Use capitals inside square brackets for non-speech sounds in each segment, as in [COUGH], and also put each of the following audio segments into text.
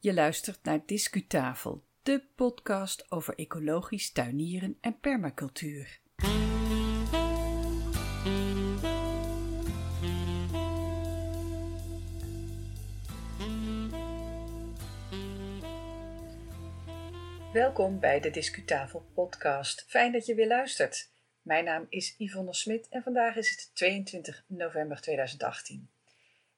Je luistert naar Discutafel, de podcast over ecologisch tuinieren en permacultuur. Welkom bij de Discutafel podcast. Fijn dat je weer luistert. Mijn naam is Yvonne Smit en vandaag is het 22 november 2018.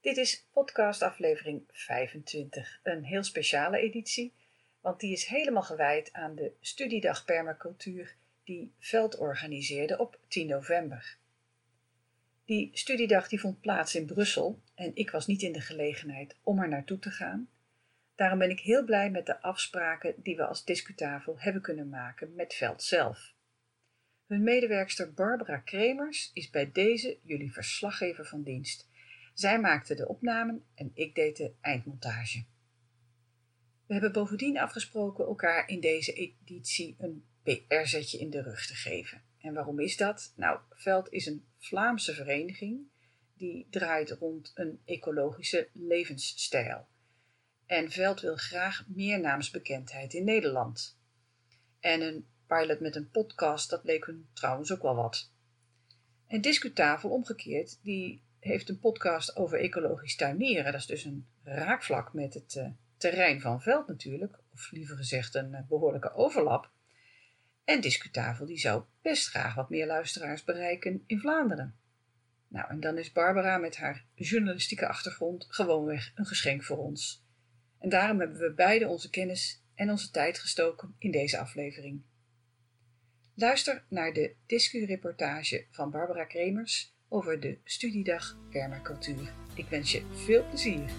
Dit is podcast aflevering 25, een heel speciale editie, want die is helemaal gewijd aan de studiedag permacultuur die Veld organiseerde op 10 november. Die studiedag die vond plaats in Brussel en ik was niet in de gelegenheid om er naartoe te gaan. Daarom ben ik heel blij met de afspraken die we als discutafel hebben kunnen maken met Veld zelf. Hun medewerkster Barbara Kremers is bij deze jullie verslaggever van dienst. Zij maakte de opnamen en ik deed de eindmontage. We hebben bovendien afgesproken elkaar in deze editie een PR-zetje in de rug te geven. En waarom is dat? Nou, Veld is een Vlaamse vereniging die draait rond een ecologische levensstijl. En Veld wil graag meer naamsbekendheid in Nederland. En een pilot met een podcast, dat leek hun trouwens ook wel wat. En Discutafel omgekeerd, die heeft een podcast over ecologisch tuinieren. Dat is dus een raakvlak met het uh, terrein van Veld natuurlijk, of liever gezegd een uh, behoorlijke overlap. En Discutafel die zou best graag wat meer luisteraars bereiken in Vlaanderen. Nou, en dan is Barbara met haar journalistieke achtergrond gewoonweg een geschenk voor ons. En daarom hebben we beide onze kennis en onze tijd gestoken in deze aflevering. Luister naar de discu-reportage van Barbara Kremers over de studiedag permacultuur. Ik wens je veel plezier.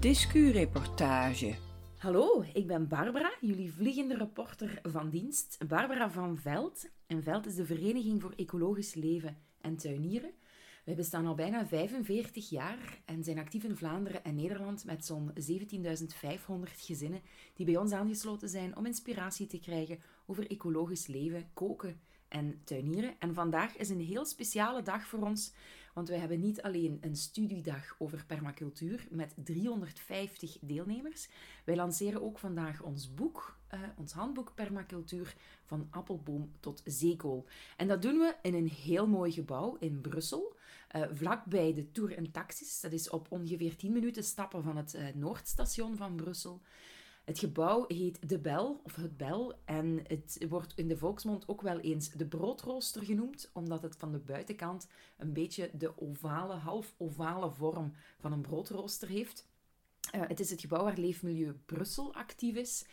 Discu-reportage. Hallo, ik ben Barbara, jullie vliegende reporter van dienst. Barbara van Veld. En Veld is de Vereniging voor Ecologisch Leven en Tuinieren. Wij bestaan al bijna 45 jaar en zijn actief in Vlaanderen en Nederland met zo'n 17.500 gezinnen die bij ons aangesloten zijn om inspiratie te krijgen over ecologisch leven, koken en tuinieren. En vandaag is een heel speciale dag voor ons, want wij hebben niet alleen een studiedag over permacultuur met 350 deelnemers. Wij lanceren ook vandaag ons boek, uh, ons handboek Permacultuur van appelboom tot zeekool. En dat doen we in een heel mooi gebouw in Brussel, uh, vlakbij de Tour en Taxis. Dat is op ongeveer 10 minuten stappen van het uh, Noordstation van Brussel. Het gebouw heet De Bel, of Het Bel, en het wordt in de volksmond ook wel eens de broodrooster genoemd, omdat het van de buitenkant een beetje de ovale, half ovale vorm van een broodrooster heeft. Uh, het is het gebouw waar Leefmilieu Brussel actief is.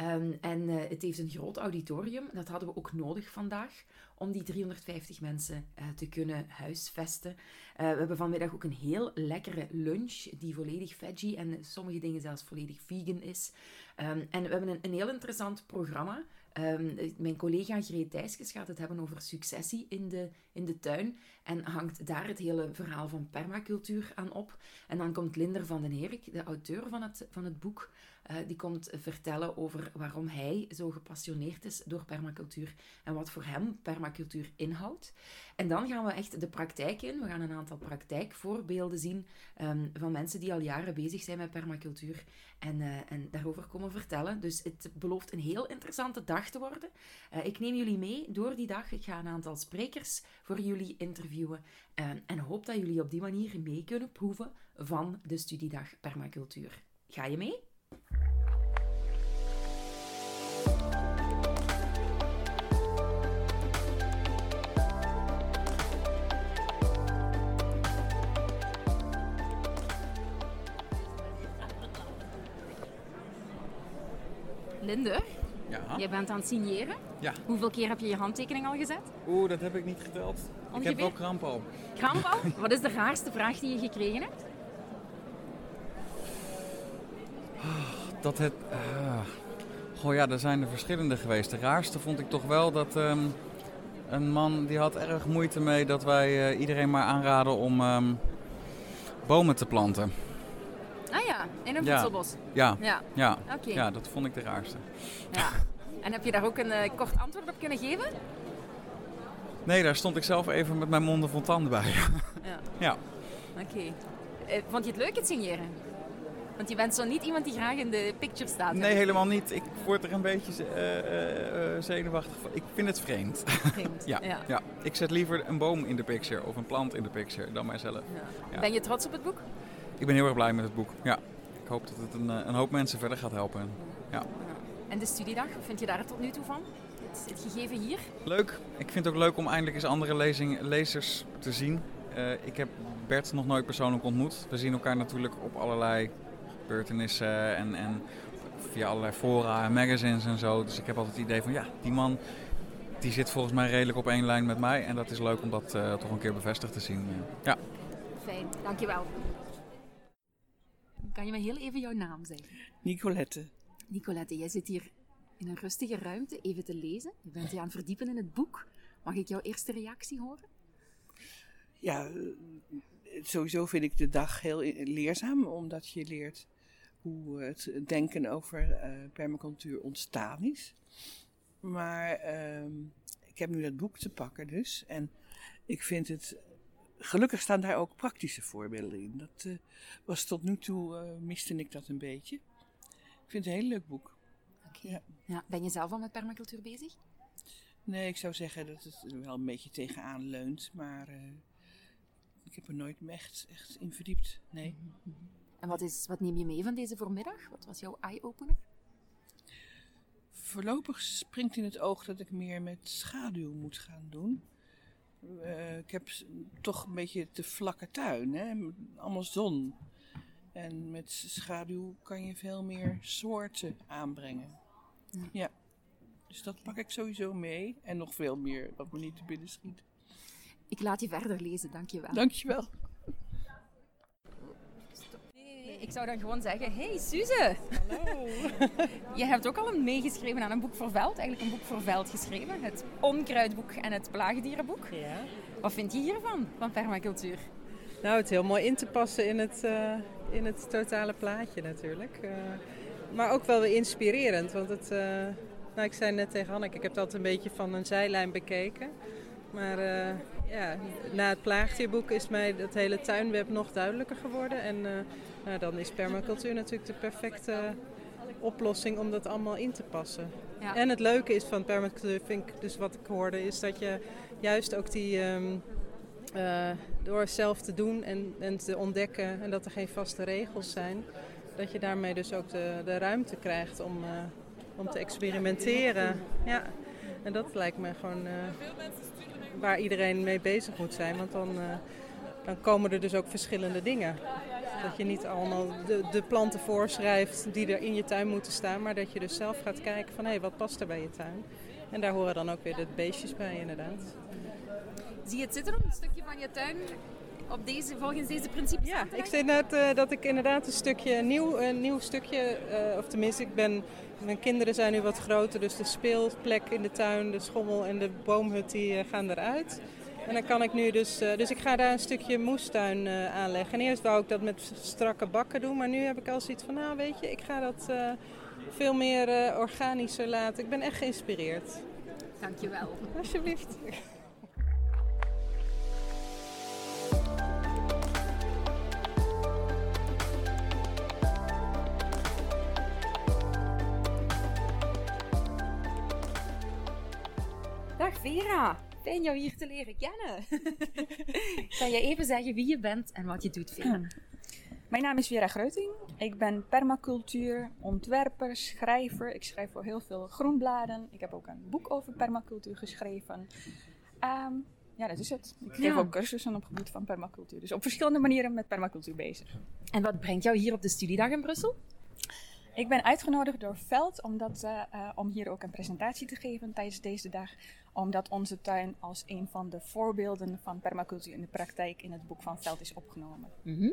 Um, en uh, het heeft een groot auditorium. Dat hadden we ook nodig vandaag om die 350 mensen uh, te kunnen huisvesten. we hebben vanmiddag ook een heel lekkere lunch die volledig veggie en sommige dingen zelfs volledig vegan is. Um, en we hebben een, een heel interessant programma. Um, mijn collega Greet Thijskes gaat het hebben over successie in de, in de tuin. En hangt daar het hele verhaal van permacultuur aan op. En dan komt Linder van den Herik, de auteur van het, van het boek, uh, die komt vertellen over waarom hij zo gepassioneerd is door permacultuur en wat voor hem permacultuur inhoudt. En dan gaan we echt de praktijk in. We gaan een aantal praktijkvoorbeelden zien um, van mensen die al jaren bezig zijn met permacultuur en, uh, en daarover komen vertellen. Dus het belooft een heel interessante dag te worden. Uh, ik neem jullie mee door die dag. Ik ga een aantal sprekers voor jullie interviewen uh, en hoop dat jullie op die manier mee kunnen proeven van de studiedag permacultuur. Ga je mee? Linde, Ja. jij bent aan het signeren. Ja. Hoeveel keer heb je je handtekening al gezet? Oeh, dat heb ik niet geteld. Ik heb wel kramp al. Kramp al? [LAUGHS] Wat is de raarste vraag die je gekregen hebt? Dat het... ah. Goh ja, er zijn er verschillende geweest. De raarste vond ik toch wel dat ehm, een man die had erg moeite mee dat wij eh, iedereen maar aanraden om ehm, bomen te planten. Ah ja, in een Ja. voedselbos. Ja, Ja, ja, oké. ja, dat vond ik de raarste. Ja. En heb je daar ook een eh, kort antwoord op kunnen geven? Nee, daar stond ik zelf even met mijn monden vol tanden bij. Ja. [LAUGHS] ja. Oké. Eh, vond je het leuk, het signeren? Want je bent zo niet iemand die graag in de picture staat. Nee, helemaal niet. Ik word er een beetje eh, zenuwachtig van. Ik vind het vreemd. Vreemd. [LAUGHS] Ja, Ja. ja. Ik zet liever een boom in de picture of een plant in de picture dan mijzelf. Ja. Ja. Ben je trots op het boek? Ik ben heel erg blij met het boek. Ja. Ik hoop dat het een, eh, een hoop mensen verder gaat helpen. Ja. En de studiedag, wat vind je daar tot nu toe van? Het, het gegeven hier? Leuk. Ik vind het ook leuk om eindelijk eens andere lezing, lezers te zien. Eh, ik heb Bert nog nooit persoonlijk ontmoet. We zien elkaar natuurlijk op allerlei gebeurtenissen en, en via allerlei fora en magazines en zo. Dus ik heb altijd het idee van ja, die man die zit volgens mij redelijk op één lijn met mij. En dat is leuk om dat eh, toch een keer bevestigd te zien. Ja. Fijn, dankjewel. Kan je me heel even jouw naam zeggen? Nicolette. Nicolette, jij zit hier in een rustige ruimte even te lezen. Je bent je aan het verdiepen in het boek. Mag ik jouw eerste reactie horen? Ja, eh, sowieso vind ik de dag heel leerzaam, omdat je leert hoe het denken over eh, permacultuur ontstaan is. Maar ehm, ik heb nu dat boek te pakken dus. En ik vind het. Gelukkig staan daar ook praktische voorbeelden in. Dat eh, was tot nu toe, eh, miste ik dat een beetje. Ik vind het een heel leuk boek. Ja. Ja, ben je zelf al met permacultuur bezig? Nee, ik zou zeggen dat het er wel een beetje tegenaan leunt, maar eh, ik heb er nooit echt, echt in verdiept. Nee. En wat, is, wat neem je mee van deze voormiddag? Wat was jouw eye-opener? Voorlopig springt in het oog dat ik meer met schaduw moet gaan doen. Eh, ik heb toch een beetje te vlakke tuin, hè? allemaal zon. En met schaduw kan je veel meer soorten aanbrengen. Ja. Ja. Dus dat pak ik sowieso mee. En nog veel meer wat me niet te binnen schiet. Ik laat je verder lezen, dankjewel. Dankjewel. Nee, ik zou dan gewoon zeggen, hey Suze! Hallo. [LAUGHS] Je hebt ook al een meegeschreven aan een boek voor veld, eigenlijk een boek voor veld geschreven. Het onkruidboek en het plaagdierenboek. Ja. Wat vind je hiervan, van permacultuur? Nou, het is heel mooi in te passen in het, eh, in het totale plaatje natuurlijk. Eh, maar ook wel weer inspirerend, want het, eh, nou, ik zei net tegen Hanneke, ik heb dat een beetje van een zijlijn bekeken. Maar eh, ja, na het plaagdierboek is mij dat hele tuinweb nog duidelijker geworden. En eh, nou, dan is permacultuur natuurlijk de perfecte oplossing om dat allemaal in te passen. Ja. En het leuke is van permacultuur, vind ik, dus wat ik hoorde, is dat je juist ook die, eh, door zelf te doen en, en te ontdekken en dat er geen vaste regels zijn, dat je daarmee dus ook de, de ruimte krijgt om, om te experimenteren. Ja, en dat lijkt me gewoon waar iedereen mee bezig moet zijn, want dan, eh, dan komen er dus ook verschillende dingen. Dat je niet allemaal de, de planten voorschrijft die er in je tuin moeten staan, maar dat je dus zelf gaat kijken van hé, wat past er bij je tuin. En daar horen dan ook weer de beestjes bij inderdaad. Zie je het zitten een stukje van je tuin op deze, volgens deze principes Ja, ik zei net eh, dat ik inderdaad een stukje nieuw, een nieuw stukje, eh, of tenminste, ik ben, mijn kinderen zijn nu wat groter, dus de speelplek in de tuin, de schommel en de boomhut die eh, gaan eruit. En dan kan ik nu dus, dus ik ga daar een stukje moestuin aanleggen. En eerst wou ik dat met strakke bakken doen, maar nu heb ik al zoiets van, nou weet je, ik ga dat veel meer organischer laten. Ik ben echt geïnspireerd. Dankjewel. Alsjeblieft. Vera, fijn jou hier te leren kennen. [LAUGHS] kan je even zeggen wie je bent en wat je doet, Vera? Mijn naam is Vera Greuting. Ik ben permacultuur, ontwerper, schrijver. Ik schrijf voor heel veel groenbladen. Ik heb ook een boek over permacultuur geschreven. Ehm, ja, dat is het. Ik geef Ja. ook cursussen op het gebied van permacultuur. Dus op verschillende manieren met permacultuur bezig. En wat brengt jou hier op de studiedag in Brussel? Ik ben uitgenodigd door Veld omdat, eh, eh, om hier ook een presentatie te geven tijdens deze dag. Omdat onze tuin als een van de voorbeelden van permacultuur in de praktijk in het boek van Veld is opgenomen. Mhm.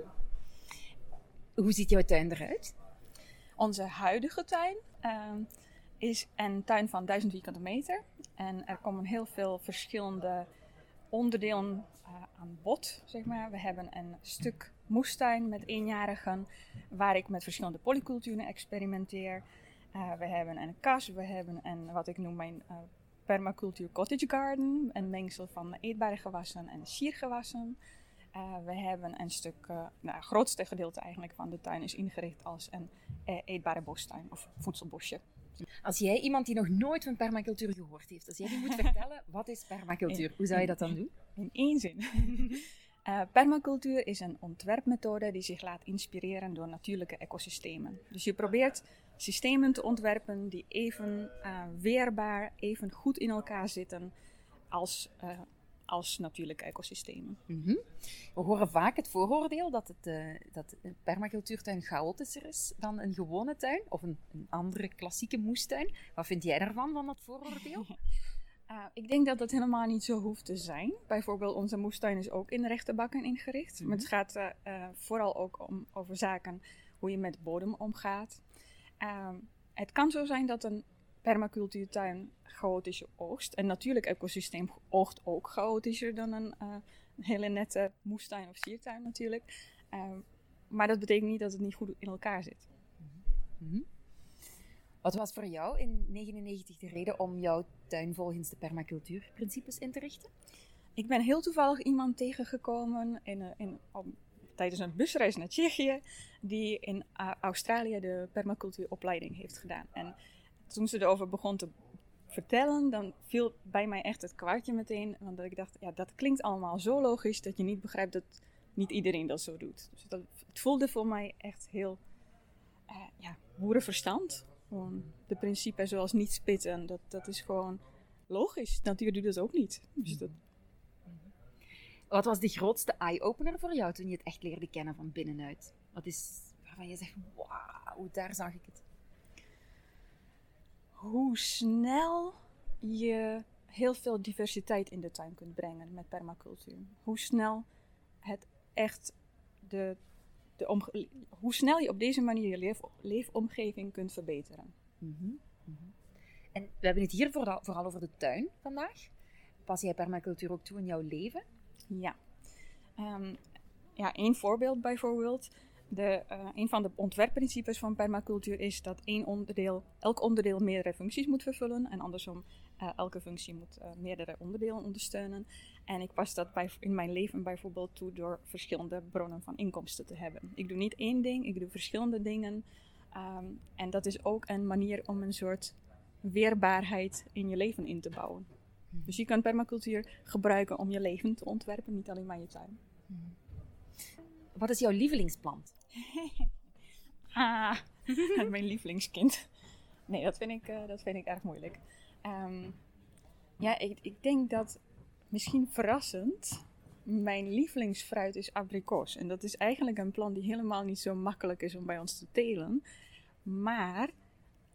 Hoe ziet jouw tuin eruit? Onze huidige tuin ehm, is een tuin van 1000 vierkante meter. En er komen heel veel verschillende onderdelen eh, aan bod, zeg maar. We hebben een stuk moestuin met eenjarigen, waar ik met verschillende polyculturen experimenteer. Uh, we hebben een kas, we hebben een, wat ik noem mijn uh, permacultuur cottage garden, een mengsel van eetbare gewassen en siergewassen. Uh, we hebben een stuk, nou, het grootste gedeelte eigenlijk van de tuin is ingericht als een eetbare bostuin of voedselbosje. Als jij iemand die nog nooit van permacultuur gehoord heeft, als jij die moet [LAUGHS] vertellen, wat is permacultuur? Hoe zou je dat dan doen? In één zin. [LAUGHS] Uh, permacultuur is een ontwerpmethode die zich laat inspireren door natuurlijke ecosystemen. Dus je probeert systemen te ontwerpen die even uh, weerbaar, even goed in elkaar zitten als, uh, als natuurlijke ecosystemen. Mm -hmm. We horen vaak het vooroordeel dat, het, dat een permacultuurtuin chaotischer is dan een gewone tuin of een, een andere klassieke moestuin. Wat vind jij daarvan, van dat vooroordeel? [LAUGHS] Uh, ik denk dat dat helemaal niet zo hoeft te zijn. Bijvoorbeeld onze moestuin is ook in rechte bakken ingericht. Maar het mhm. gaat uh, uh, vooral ook om, over zaken hoe je met bodem omgaat. Ehm, het kan zo zijn dat een permacultuurtuin chaotische oogst. Een natuurlijk ecosysteem oogt ook chaotischer dan een, hele nette moestuin of siertuin natuurlijk. Ehm, maar dat betekent niet dat het niet goed in elkaar zit. Mm -hmm. Wat was voor jou in 1999 de reden om jouw tuin volgens de permacultuurprincipes in te richten? Ik ben heel toevallig iemand tegengekomen in, in, tijdens een busreis naar Tsjechië, die in Australië de permacultuuropleiding heeft gedaan. En toen ze erover begon te vertellen, dan viel bij mij echt het kwartje meteen. Want ik dacht, ja, dat klinkt allemaal zo logisch dat je niet begrijpt dat niet iedereen dat zo doet. Dus dat, het voelde voor mij echt heel uh, ja, boerenverstand. Gewoon de principes zoals niet spitten, dat, dat is gewoon logisch. Natuur doet dat ook niet. Dus dat... Wat was de grootste eye-opener voor jou toen je het echt leerde kennen van binnenuit? Wat is waarvan je zegt, wauw, daar zag ik het. Hoe snel je heel veel diversiteit in de tuin kunt brengen met permacultuur. Hoe snel het echt de de hoe snel je op deze manier je leef, leefomgeving kunt verbeteren. Mm -hmm. En we hebben het hier vooral, vooral, over de tuin vandaag. Pas jij permacultuur ook toe in jouw leven? Ja. Um, ja, één voorbeeld bijvoorbeeld. De, uh, een van de ontwerpprincipes van permacultuur is dat één onderdeel, elk onderdeel meerdere functies moet vervullen. En andersom, uh, elke functie moet uh, meerdere onderdelen ondersteunen. En ik pas dat bij, in mijn leven bijvoorbeeld toe door verschillende bronnen van inkomsten te hebben. Ik doe niet één ding, ik doe verschillende dingen. Um, en dat is ook een manier om een soort weerbaarheid in je leven in te bouwen. Dus je kan permacultuur gebruiken om je leven te ontwerpen, niet alleen maar je tuin. Wat is jouw lievelingsplant? [LAUGHS] ah, [LAUGHS] mijn lievelingskind. Nee, dat vind ik, uh, dat vind ik erg moeilijk. Um, ja, ik, ik denk dat misschien verrassend mijn lievelingsfruit is abrikoos. En dat is eigenlijk een plant die helemaal niet zo makkelijk is om bij ons te telen. Maar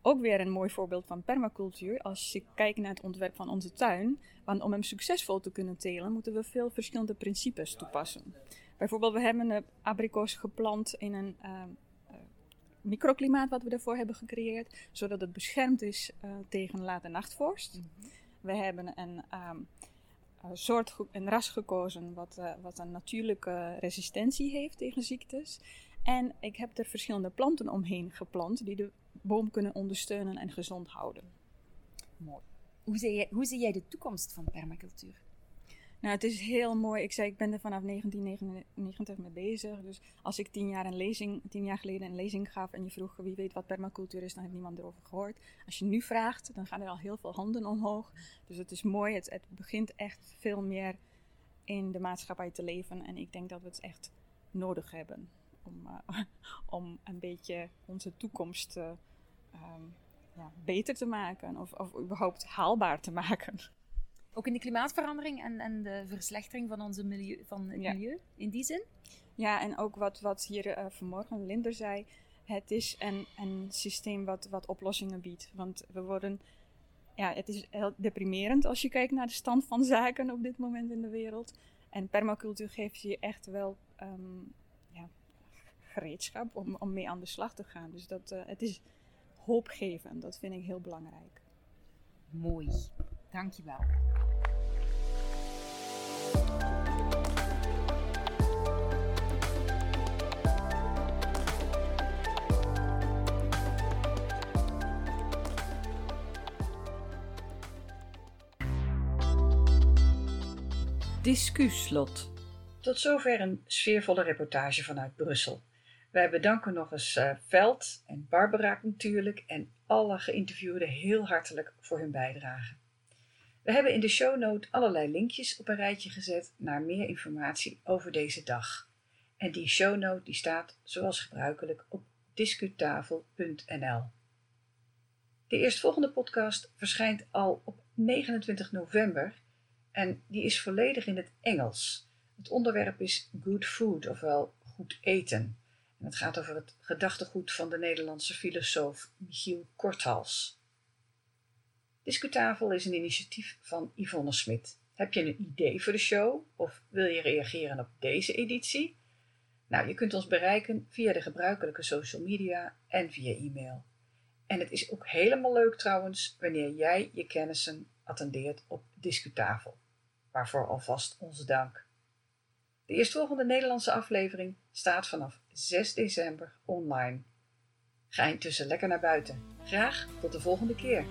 ook weer een mooi voorbeeld van permacultuur. Als je kijkt naar het ontwerp van onze tuin. Want om hem succesvol te kunnen telen, moeten we veel verschillende principes toepassen. Bijvoorbeeld, we hebben een abrikoos geplant in een uh, microklimaat wat we ervoor hebben gecreëerd, zodat het beschermd is uh, tegen late nachtvorst. Mm -hmm. We hebben een um, soort, een ras gekozen wat, uh, wat een natuurlijke resistentie heeft tegen ziektes. En ik heb er verschillende planten omheen geplant die de boom kunnen ondersteunen en gezond houden. Mooi. Hoe zie, jij, hoe zie jij de toekomst van permacultuur? Nou, het is heel mooi. Ik zei, ik ben er vanaf 1999 mee bezig. Dus als ik tien jaar, een lezing, tien jaar geleden een lezing gaf en je vroeg wie weet wat permacultuur is, dan heeft niemand erover gehoord. Als je nu vraagt, dan gaan er al heel veel handen omhoog. Dus het is mooi. Het, het begint echt veel meer in de maatschappij te leven. En ik denk dat we het echt nodig hebben om, uh, [LAUGHS] om een beetje onze toekomst uh, um, ja, beter te maken. Of, of überhaupt haalbaar te maken. Ook in de klimaatverandering en, en de verslechtering van, onze milieu, van het ja. milieu, in die zin? Ja, en ook wat, wat hier uh, vanmorgen Linder zei. Het is een, een systeem wat, wat oplossingen biedt. Want we worden... Ja, het is heel deprimerend als je kijkt naar de stand van zaken op dit moment in de wereld. En permacultuur geeft je echt wel um, ja, gereedschap om, om mee aan de slag te gaan. Dus dat, uh, het is hoopgevend. Dat vind ik heel belangrijk. Mooi. Dankjewel. Discuslot. Tot zover een sfeervolle reportage vanuit Brussel. Wij bedanken nog eens eh, Veld en Barbara natuurlijk en alle geïnterviewden heel hartelijk voor hun bijdrage. We hebben in de shownote allerlei linkjes op een rijtje gezet naar meer informatie over deze dag. En die shownote die staat zoals gebruikelijk op discutafel.nl. De eerstvolgende podcast verschijnt al op 29 november en die is volledig in het Engels. Het onderwerp is good food, ofwel goed eten. En het gaat over het gedachtegoed van de Nederlandse filosoof Michiel Korthals. Discutafel is een initiatief van Yvonne Smit. Heb je een idee voor de show of wil je reageren op deze editie? Nou, je kunt ons bereiken via de gebruikelijke social media en via e-mail. En het is ook helemaal leuk trouwens wanneer jij je kennissen attendeert op Discutafel. Waarvoor alvast onze dank. De eerstvolgende Nederlandse aflevering staat vanaf 6 december online. Ga intussen lekker naar buiten. Graag tot de volgende keer.